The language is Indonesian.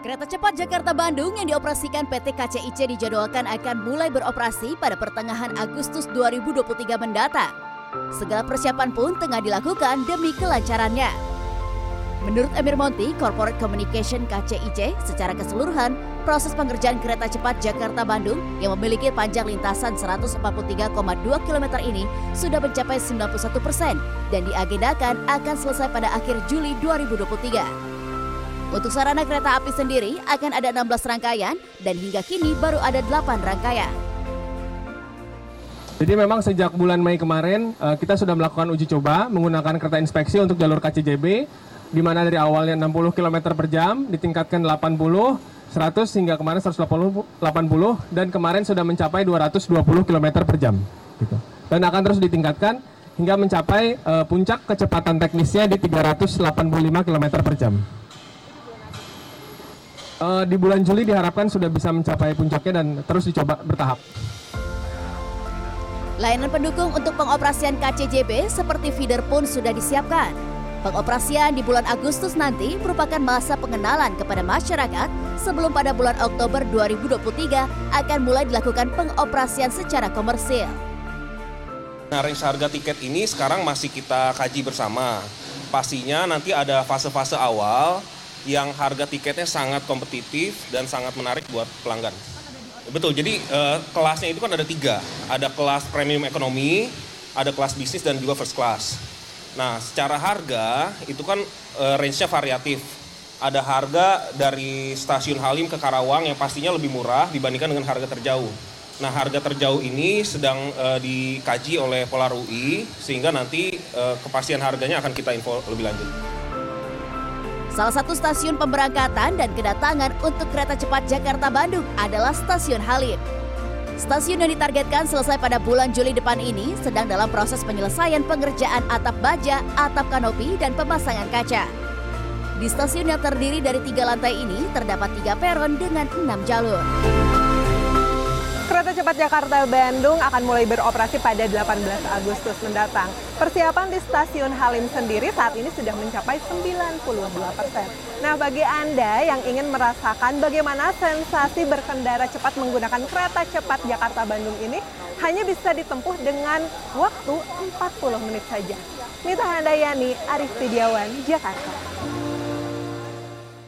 Kereta cepat Jakarta-Bandung yang dioperasikan PT KCIC dijadwalkan akan mulai beroperasi pada pertengahan Agustus 2023 mendatang. Segala persiapan pun tengah dilakukan demi kelancarannya. Menurut Emir Monti, Corporate Communication KCIC, secara keseluruhan, proses pengerjaan kereta cepat Jakarta-Bandung yang memiliki panjang lintasan 143,2 km ini sudah mencapai 91 persen dan diagendakan akan selesai pada akhir Juli 2023. Untuk sarana kereta api sendiri akan ada 16 rangkaian dan hingga kini baru ada 8 rangkaian. Jadi memang sejak bulan Mei kemarin eh, kita sudah melakukan uji coba menggunakan kereta inspeksi untuk jalur KCJB di mana dari awalnya 60 km per jam ditingkatkan 80, 100 hingga kemarin 180 80 dan kemarin sudah mencapai 220 km per jam gitu. Dan akan terus ditingkatkan hingga mencapai uh, puncak kecepatan teknisnya di 385 km per jam. Uh, di bulan Juli diharapkan sudah bisa mencapai puncaknya dan terus dicoba bertahap. Layanan pendukung untuk pengoperasian KCJB seperti feeder pun sudah disiapkan. Pengoperasian di bulan Agustus nanti merupakan masa pengenalan kepada masyarakat sebelum pada bulan Oktober 2023 akan mulai dilakukan pengoperasian secara komersil. Nah, range harga tiket ini sekarang masih kita kaji bersama. Pastinya nanti ada fase-fase awal yang harga tiketnya sangat kompetitif dan sangat menarik buat pelanggan. Betul, jadi uh, kelasnya itu kan ada tiga. Ada kelas premium ekonomi, ada kelas bisnis dan juga first class. Nah, secara harga itu kan uh, range-nya variatif. Ada harga dari stasiun Halim ke Karawang yang pastinya lebih murah dibandingkan dengan harga terjauh. Nah, harga terjauh ini sedang uh, dikaji oleh Polar UI sehingga nanti uh, kepastian harganya akan kita info lebih lanjut. Salah satu stasiun pemberangkatan dan kedatangan untuk kereta cepat Jakarta-Bandung adalah Stasiun Halim. Stasiun yang ditargetkan selesai pada bulan Juli depan ini sedang dalam proses penyelesaian pengerjaan atap baja, atap kanopi, dan pemasangan kaca. Di stasiun yang terdiri dari tiga lantai ini terdapat tiga peron dengan enam jalur. Kereta cepat Jakarta-Bandung akan mulai beroperasi pada 18 Agustus mendatang. Persiapan di stasiun Halim sendiri saat ini sudah mencapai 92 persen. Nah, bagi Anda yang ingin merasakan bagaimana sensasi berkendara cepat menggunakan kereta cepat Jakarta-Bandung ini, hanya bisa ditempuh dengan waktu 40 menit saja. Mita Handayani, Arif Tidiawan, Jakarta.